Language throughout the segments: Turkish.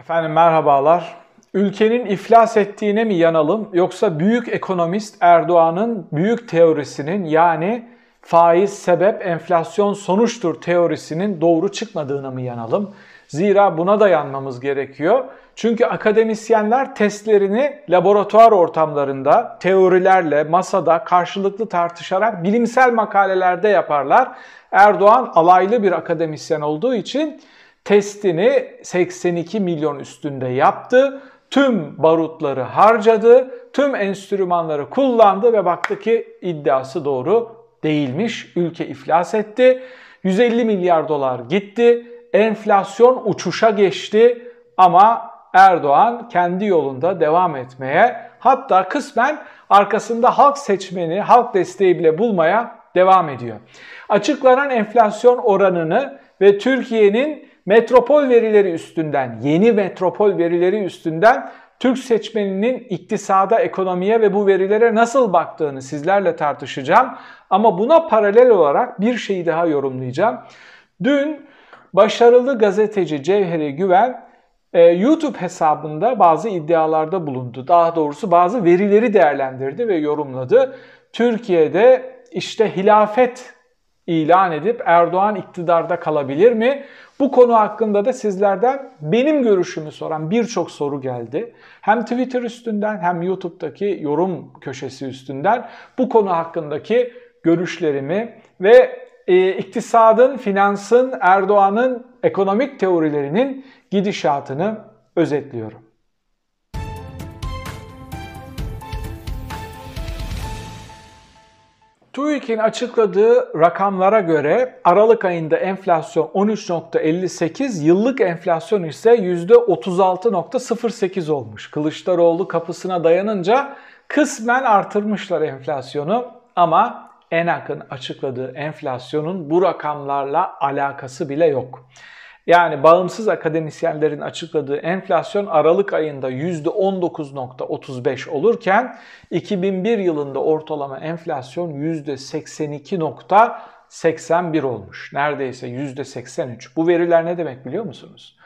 Efendim merhabalar. Ülkenin iflas ettiğine mi yanalım yoksa büyük ekonomist Erdoğan'ın büyük teorisinin yani faiz sebep enflasyon sonuçtur teorisinin doğru çıkmadığına mı yanalım? Zira buna da yanmamız gerekiyor. Çünkü akademisyenler testlerini laboratuvar ortamlarında, teorilerle, masada karşılıklı tartışarak bilimsel makalelerde yaparlar. Erdoğan alaylı bir akademisyen olduğu için testini 82 milyon üstünde yaptı. Tüm barutları harcadı, tüm enstrümanları kullandı ve baktı ki iddiası doğru değilmiş. Ülke iflas etti. 150 milyar dolar gitti. Enflasyon uçuşa geçti ama Erdoğan kendi yolunda devam etmeye hatta kısmen arkasında halk seçmeni, halk desteği bile bulmaya devam ediyor. Açıklanan enflasyon oranını ve Türkiye'nin metropol verileri üstünden, yeni metropol verileri üstünden Türk seçmeninin iktisada, ekonomiye ve bu verilere nasıl baktığını sizlerle tartışacağım. Ama buna paralel olarak bir şeyi daha yorumlayacağım. Dün başarılı gazeteci Cevheri Güven e, YouTube hesabında bazı iddialarda bulundu. Daha doğrusu bazı verileri değerlendirdi ve yorumladı. Türkiye'de işte hilafet ilan edip Erdoğan iktidarda kalabilir mi? Bu konu hakkında da sizlerden benim görüşümü soran birçok soru geldi. Hem Twitter üstünden hem YouTube'daki yorum köşesi üstünden bu konu hakkındaki görüşlerimi ve e, iktisadın, finansın, Erdoğan'ın ekonomik teorilerinin gidişatını özetliyorum. TÜİK'in açıkladığı rakamlara göre Aralık ayında enflasyon 13.58, yıllık enflasyon ise %36.08 olmuş. Kılıçdaroğlu kapısına dayanınca kısmen artırmışlar enflasyonu ama ENAK'ın açıkladığı enflasyonun bu rakamlarla alakası bile yok. Yani bağımsız akademisyenlerin açıkladığı enflasyon Aralık ayında %19.35 olurken 2001 yılında ortalama enflasyon %82.81 olmuş. Neredeyse %83. Bu veriler ne demek biliyor musunuz?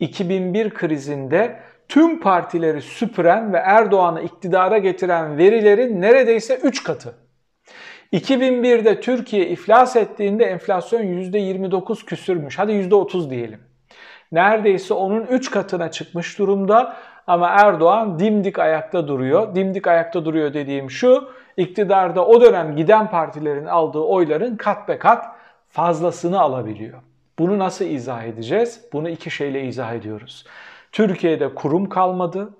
2001 krizinde tüm partileri süpüren ve Erdoğan'ı iktidara getiren verilerin neredeyse 3 katı. 2001'de Türkiye iflas ettiğinde enflasyon %29 küsürmüş. Hadi %30 diyelim. Neredeyse onun 3 katına çıkmış durumda ama Erdoğan dimdik ayakta duruyor. Dimdik ayakta duruyor dediğim şu, iktidarda o dönem giden partilerin aldığı oyların kat be kat fazlasını alabiliyor. Bunu nasıl izah edeceğiz? Bunu iki şeyle izah ediyoruz. Türkiye'de kurum kalmadı.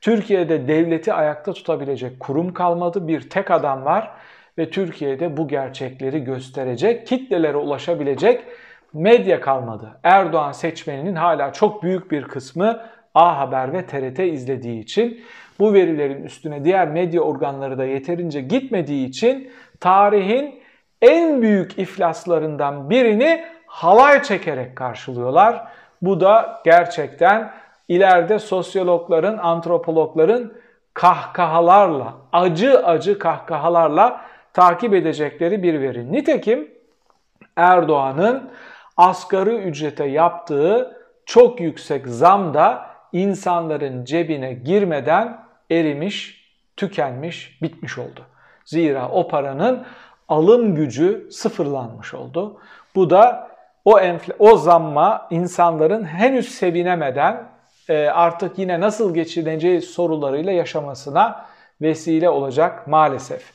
Türkiye'de devleti ayakta tutabilecek kurum kalmadı. Bir tek adam var ve Türkiye'de bu gerçekleri gösterecek, kitlelere ulaşabilecek medya kalmadı. Erdoğan seçmeninin hala çok büyük bir kısmı A Haber ve TRT izlediği için bu verilerin üstüne diğer medya organları da yeterince gitmediği için tarihin en büyük iflaslarından birini halay çekerek karşılıyorlar. Bu da gerçekten ileride sosyologların, antropologların kahkahalarla, acı acı kahkahalarla takip edecekleri bir veri. Nitekim Erdoğan'ın asgari ücrete yaptığı çok yüksek zam da insanların cebine girmeden erimiş, tükenmiş, bitmiş oldu. Zira o paranın alım gücü sıfırlanmış oldu. Bu da o enfle o zamma insanların henüz sevinemeden e, artık yine nasıl geçineceği sorularıyla yaşamasına vesile olacak maalesef.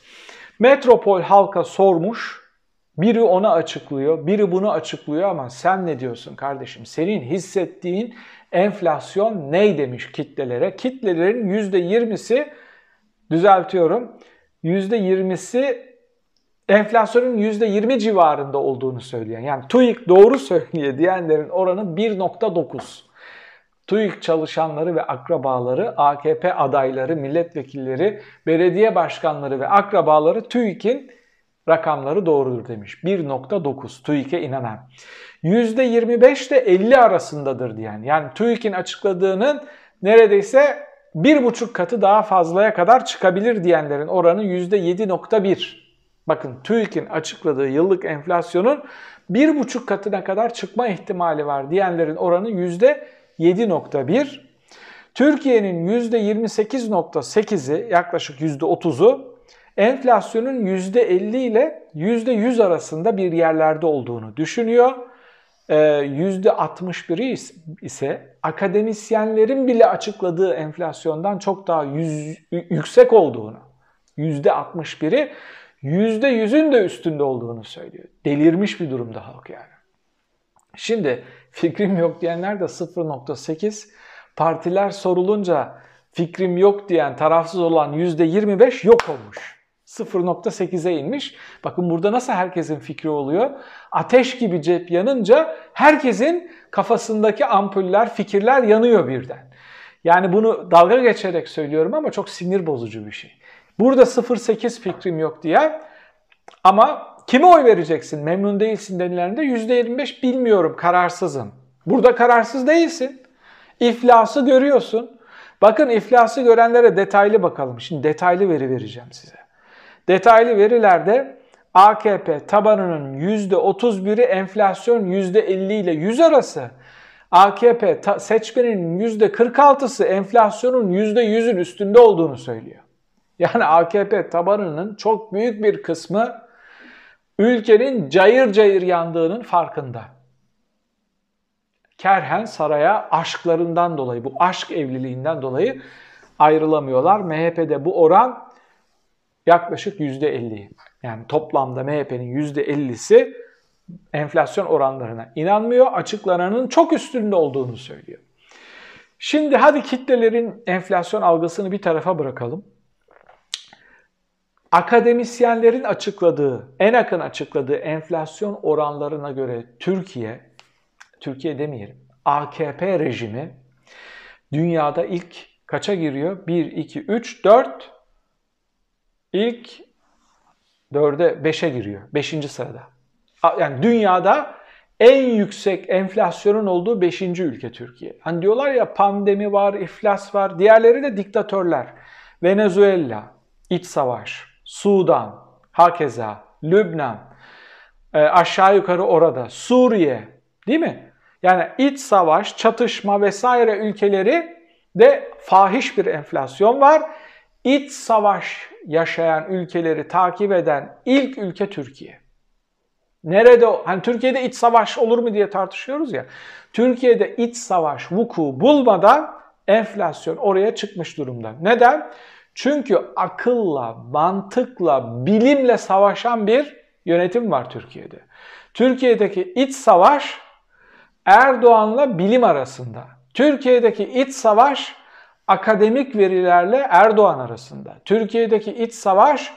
Metropol halka sormuş, biri ona açıklıyor, biri bunu açıklıyor ama sen ne diyorsun kardeşim? Senin hissettiğin enflasyon ne demiş kitlelere? Kitlelerin %20'si, düzeltiyorum, %20'si enflasyonun %20 civarında olduğunu söyleyen, yani TÜİK doğru söylüyor diyenlerin oranı 1.9. TÜİK çalışanları ve akrabaları, AKP adayları, milletvekilleri, belediye başkanları ve akrabaları TÜİK'in rakamları doğrudur demiş. 1.9 TÜİK'e inanan. %25 de 50 arasındadır diyen. Yani TÜİK'in açıkladığının neredeyse bir buçuk katı daha fazlaya kadar çıkabilir diyenlerin oranı %7.1. Bakın TÜİK'in açıkladığı yıllık enflasyonun bir buçuk katına kadar çıkma ihtimali var diyenlerin oranı yüzde %7.1. Türkiye'nin %28.8'i yaklaşık %30'u enflasyonun %50 ile %100 arasında bir yerlerde olduğunu düşünüyor. %61'i ee, ise akademisyenlerin bile açıkladığı enflasyondan çok daha yüz, yüksek olduğunu, %61'i %100'ün de üstünde olduğunu söylüyor. Delirmiş bir durumda halk yani. Şimdi fikrim yok diyenler de 0.8, partiler sorulunca fikrim yok diyen tarafsız olan %25 yok olmuş. 0.8'e inmiş. Bakın burada nasıl herkesin fikri oluyor? Ateş gibi cep yanınca herkesin kafasındaki ampuller, fikirler yanıyor birden. Yani bunu dalga geçerek söylüyorum ama çok sinir bozucu bir şey. Burada 0.8 fikrim yok diye ama kime oy vereceksin? Memnun değilsin denilerinde %25 bilmiyorum, kararsızım. Burada kararsız değilsin. İflası görüyorsun. Bakın iflası görenlere detaylı bakalım. Şimdi detaylı veri vereceğim size. Detaylı verilerde AKP tabanının %31'i enflasyon %50 ile 100 arası. AKP seçmeninin %46'sı enflasyonun %100'ün üstünde olduğunu söylüyor. Yani AKP tabanının çok büyük bir kısmı ülkenin cayır cayır yandığının farkında. Kerhen saraya aşklarından dolayı, bu aşk evliliğinden dolayı ayrılamıyorlar. MHP'de bu oran yaklaşık %50. Yani toplamda MHP'nin %50'si enflasyon oranlarına inanmıyor. Açıklananın çok üstünde olduğunu söylüyor. Şimdi hadi kitlelerin enflasyon algısını bir tarafa bırakalım. Akademisyenlerin açıkladığı, en akın açıkladığı enflasyon oranlarına göre Türkiye, Türkiye demeyelim, AKP rejimi dünyada ilk kaça giriyor? 1, 2, 3, 4, ilk 4'e 5'e giriyor. 5. sırada. Yani dünyada en yüksek enflasyonun olduğu 5. ülke Türkiye. Hani diyorlar ya pandemi var, iflas var. Diğerleri de diktatörler. Venezuela, iç savaş, Sudan, hakeza, Lübnan, e, aşağı yukarı orada, Suriye değil mi? Yani iç savaş, çatışma vesaire ülkeleri de fahiş bir enflasyon var. İç savaş yaşayan ülkeleri takip eden ilk ülke Türkiye. Nerede hani Türkiye'de iç savaş olur mu diye tartışıyoruz ya. Türkiye'de iç savaş vuku bulmadan enflasyon oraya çıkmış durumda. Neden? Çünkü akılla, mantıkla, bilimle savaşan bir yönetim var Türkiye'de. Türkiye'deki iç savaş Erdoğan'la bilim arasında. Türkiye'deki iç savaş akademik verilerle Erdoğan arasında. Türkiye'deki iç savaş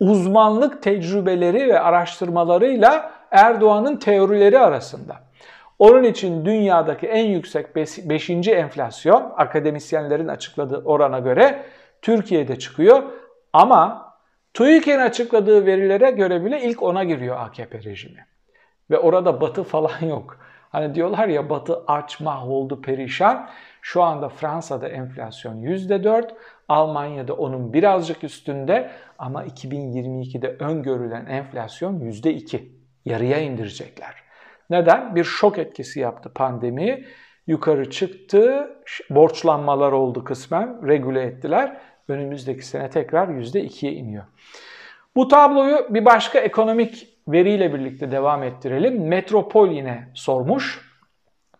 uzmanlık tecrübeleri ve araştırmalarıyla Erdoğan'ın teorileri arasında. Onun için dünyadaki en yüksek 5. enflasyon akademisyenlerin açıkladığı orana göre Türkiye'de çıkıyor. Ama TÜİK'in açıkladığı verilere göre bile ilk ona giriyor AKP rejimi. Ve orada batı falan yok. Hani diyorlar ya batı aç, mahvoldu, perişan. Şu anda Fransa'da enflasyon %4, Almanya'da onun birazcık üstünde ama 2022'de öngörülen enflasyon %2. Yarıya indirecekler. Neden? Bir şok etkisi yaptı pandemi. Yukarı çıktı, borçlanmalar oldu kısmen, regüle ettiler. Önümüzdeki sene tekrar %2'ye iniyor. Bu tabloyu bir başka ekonomik veriyle birlikte devam ettirelim. Metropol yine sormuş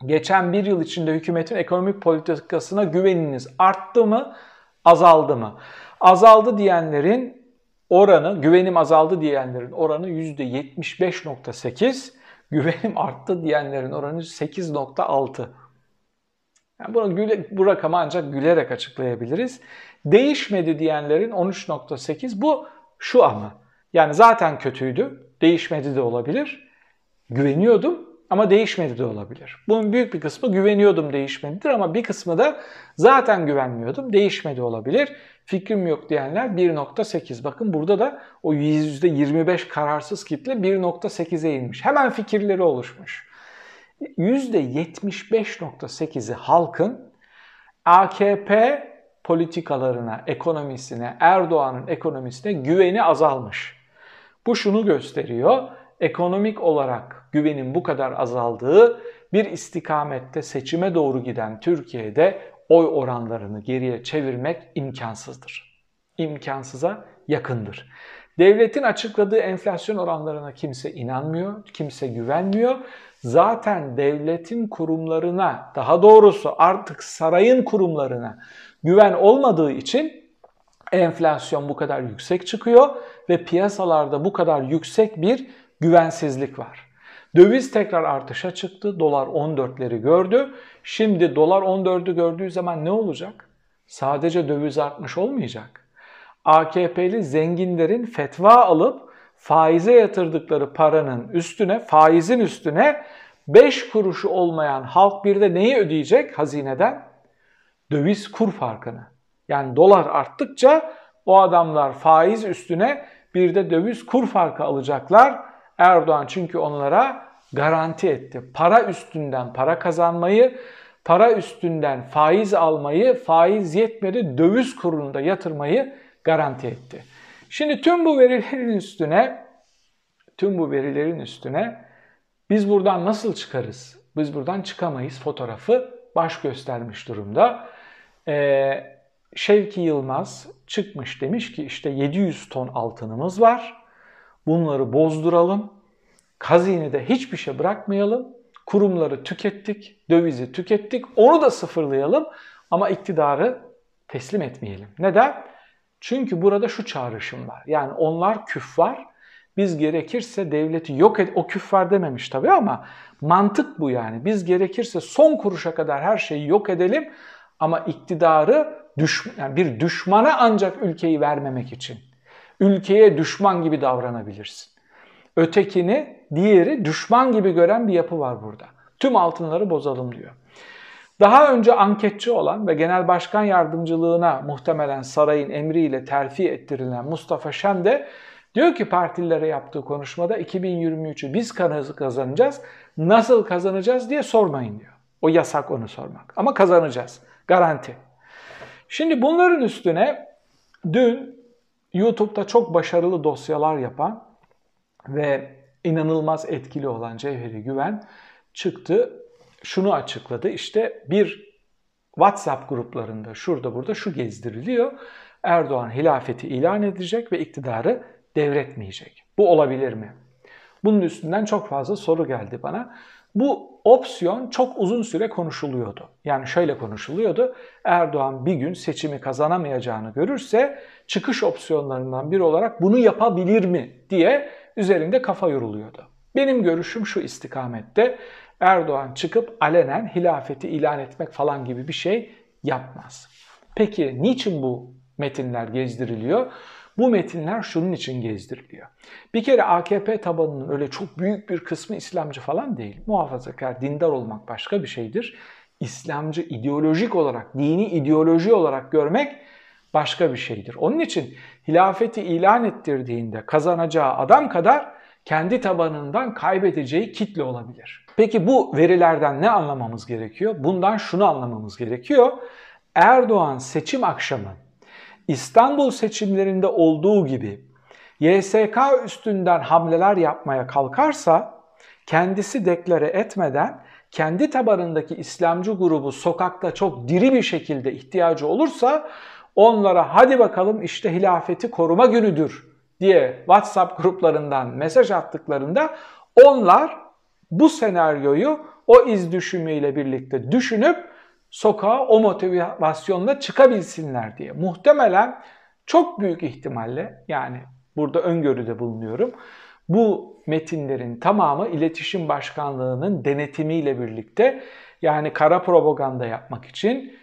geçen bir yıl içinde hükümetin ekonomik politikasına güveniniz arttı mı, azaldı mı? Azaldı diyenlerin oranı, güvenim azaldı diyenlerin oranı %75.8, güvenim arttı diyenlerin oranı 8.6. Yani bunu bu rakamı ancak gülerek açıklayabiliriz. Değişmedi diyenlerin 13.8 bu şu ama. Yani zaten kötüydü, değişmedi de olabilir. Güveniyordum ama değişmedi de olabilir. Bunun büyük bir kısmı güveniyordum değişmedidir ama bir kısmı da zaten güvenmiyordum değişmedi olabilir. Fikrim yok diyenler 1.8. Bakın burada da o %25 kararsız kitle 1.8'e inmiş. Hemen fikirleri oluşmuş. %75.8'i halkın AKP politikalarına, ekonomisine, Erdoğan'ın ekonomisine güveni azalmış. Bu şunu gösteriyor ekonomik olarak güvenin bu kadar azaldığı, bir istikamette seçime doğru giden Türkiye'de oy oranlarını geriye çevirmek imkansızdır. İmkansıza yakındır. Devletin açıkladığı enflasyon oranlarına kimse inanmıyor, kimse güvenmiyor. Zaten devletin kurumlarına, daha doğrusu artık sarayın kurumlarına güven olmadığı için enflasyon bu kadar yüksek çıkıyor ve piyasalarda bu kadar yüksek bir güvensizlik var. Döviz tekrar artışa çıktı. Dolar 14'leri gördü. Şimdi dolar 14'ü gördüğü zaman ne olacak? Sadece döviz artmış olmayacak. AKP'li zenginlerin fetva alıp faize yatırdıkları paranın üstüne, faizin üstüne 5 kuruşu olmayan halk bir de neyi ödeyecek hazineden? Döviz kur farkını. Yani dolar arttıkça o adamlar faiz üstüne bir de döviz kur farkı alacaklar. Erdoğan çünkü onlara garanti etti. Para üstünden para kazanmayı, para üstünden faiz almayı, faiz yetmedi döviz kurunda yatırmayı garanti etti. Şimdi tüm bu verilerin üstüne tüm bu verilerin üstüne biz buradan nasıl çıkarız? Biz buradan çıkamayız fotoğrafı baş göstermiş durumda. Ee, Şevki Yılmaz çıkmış demiş ki işte 700 ton altınımız var. Bunları bozduralım. Hazinede hiçbir şey bırakmayalım. Kurumları tükettik, dövizi tükettik. Onu da sıfırlayalım ama iktidarı teslim etmeyelim. Neden? Çünkü burada şu çağrışım var. Yani onlar küffar. Biz gerekirse devleti yok et o küffar dememiş tabii ama mantık bu yani. Biz gerekirse son kuruşa kadar her şeyi yok edelim ama iktidarı düş, yani bir düşmana ancak ülkeyi vermemek için. Ülkeye düşman gibi davranabilirsin. Ötekini, diğeri düşman gibi gören bir yapı var burada. Tüm altınları bozalım diyor. Daha önce anketçi olan ve genel başkan yardımcılığına muhtemelen sarayın emriyle terfi ettirilen Mustafa Şen de diyor ki partililere yaptığı konuşmada 2023'ü biz kazanacağız, nasıl kazanacağız diye sormayın diyor. O yasak onu sormak ama kazanacağız. Garanti. Şimdi bunların üstüne dün YouTube'da çok başarılı dosyalar yapan ve inanılmaz etkili olan Cevheri Güven çıktı. Şunu açıkladı. İşte bir WhatsApp gruplarında şurada burada şu gezdiriliyor. Erdoğan hilafeti ilan edecek ve iktidarı devretmeyecek. Bu olabilir mi? Bunun üstünden çok fazla soru geldi bana. Bu opsiyon çok uzun süre konuşuluyordu. Yani şöyle konuşuluyordu. Erdoğan bir gün seçimi kazanamayacağını görürse çıkış opsiyonlarından biri olarak bunu yapabilir mi diye üzerinde kafa yoruluyordu. Benim görüşüm şu istikamette. Erdoğan çıkıp alenen hilafeti ilan etmek falan gibi bir şey yapmaz. Peki niçin bu metinler gezdiriliyor? Bu metinler şunun için gezdiriliyor. Bir kere AKP tabanının öyle çok büyük bir kısmı İslamcı falan değil. Muhafazakar, dindar olmak başka bir şeydir. İslamcı ideolojik olarak, dini ideoloji olarak görmek başka bir şeydir. Onun için hilafeti ilan ettirdiğinde kazanacağı adam kadar kendi tabanından kaybedeceği kitle olabilir. Peki bu verilerden ne anlamamız gerekiyor? Bundan şunu anlamamız gerekiyor. Erdoğan seçim akşamı İstanbul seçimlerinde olduğu gibi YSK üstünden hamleler yapmaya kalkarsa kendisi deklare etmeden kendi tabanındaki İslamcı grubu sokakta çok diri bir şekilde ihtiyacı olursa onlara hadi bakalım işte hilafeti koruma günüdür diye WhatsApp gruplarından mesaj attıklarında onlar bu senaryoyu o iz düşümüyle birlikte düşünüp sokağa o motivasyonla çıkabilsinler diye. Muhtemelen çok büyük ihtimalle yani burada öngörüde bulunuyorum. Bu metinlerin tamamı iletişim başkanlığının denetimiyle birlikte yani kara propaganda yapmak için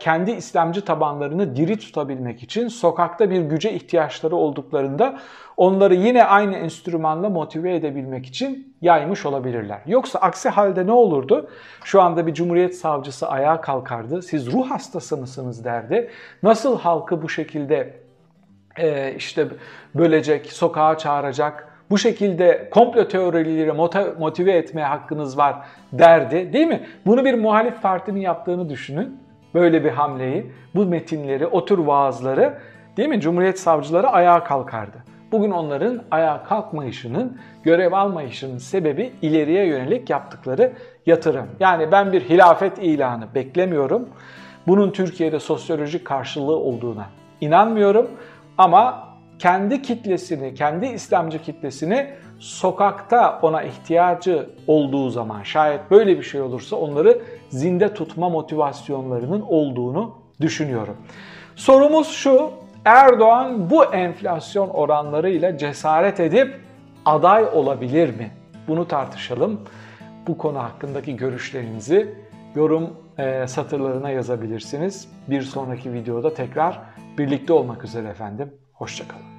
kendi İslamcı tabanlarını diri tutabilmek için sokakta bir güce ihtiyaçları olduklarında onları yine aynı enstrümanla motive edebilmek için yaymış olabilirler. Yoksa aksi halde ne olurdu? Şu anda bir cumhuriyet savcısı ayağa kalkardı. Siz ruh hastası mısınız derdi. Nasıl halkı bu şekilde e, işte bölecek, sokağa çağıracak, bu şekilde komplo teorileri motive etmeye hakkınız var derdi değil mi? Bunu bir muhalif partinin yaptığını düşünün böyle bir hamleyi, bu metinleri, o tür vaazları değil mi Cumhuriyet savcıları ayağa kalkardı. Bugün onların ayağa kalkmayışının, görev almayışının sebebi ileriye yönelik yaptıkları yatırım. Yani ben bir hilafet ilanı beklemiyorum. Bunun Türkiye'de sosyolojik karşılığı olduğuna inanmıyorum. Ama kendi kitlesini, kendi İslamcı kitlesini sokakta ona ihtiyacı olduğu zaman şayet böyle bir şey olursa onları zinde tutma motivasyonlarının olduğunu düşünüyorum. Sorumuz şu, Erdoğan bu enflasyon oranlarıyla cesaret edip aday olabilir mi? Bunu tartışalım. Bu konu hakkındaki görüşlerinizi yorum e, satırlarına yazabilirsiniz. Bir sonraki videoda tekrar birlikte olmak üzere efendim. Hoşçakalın.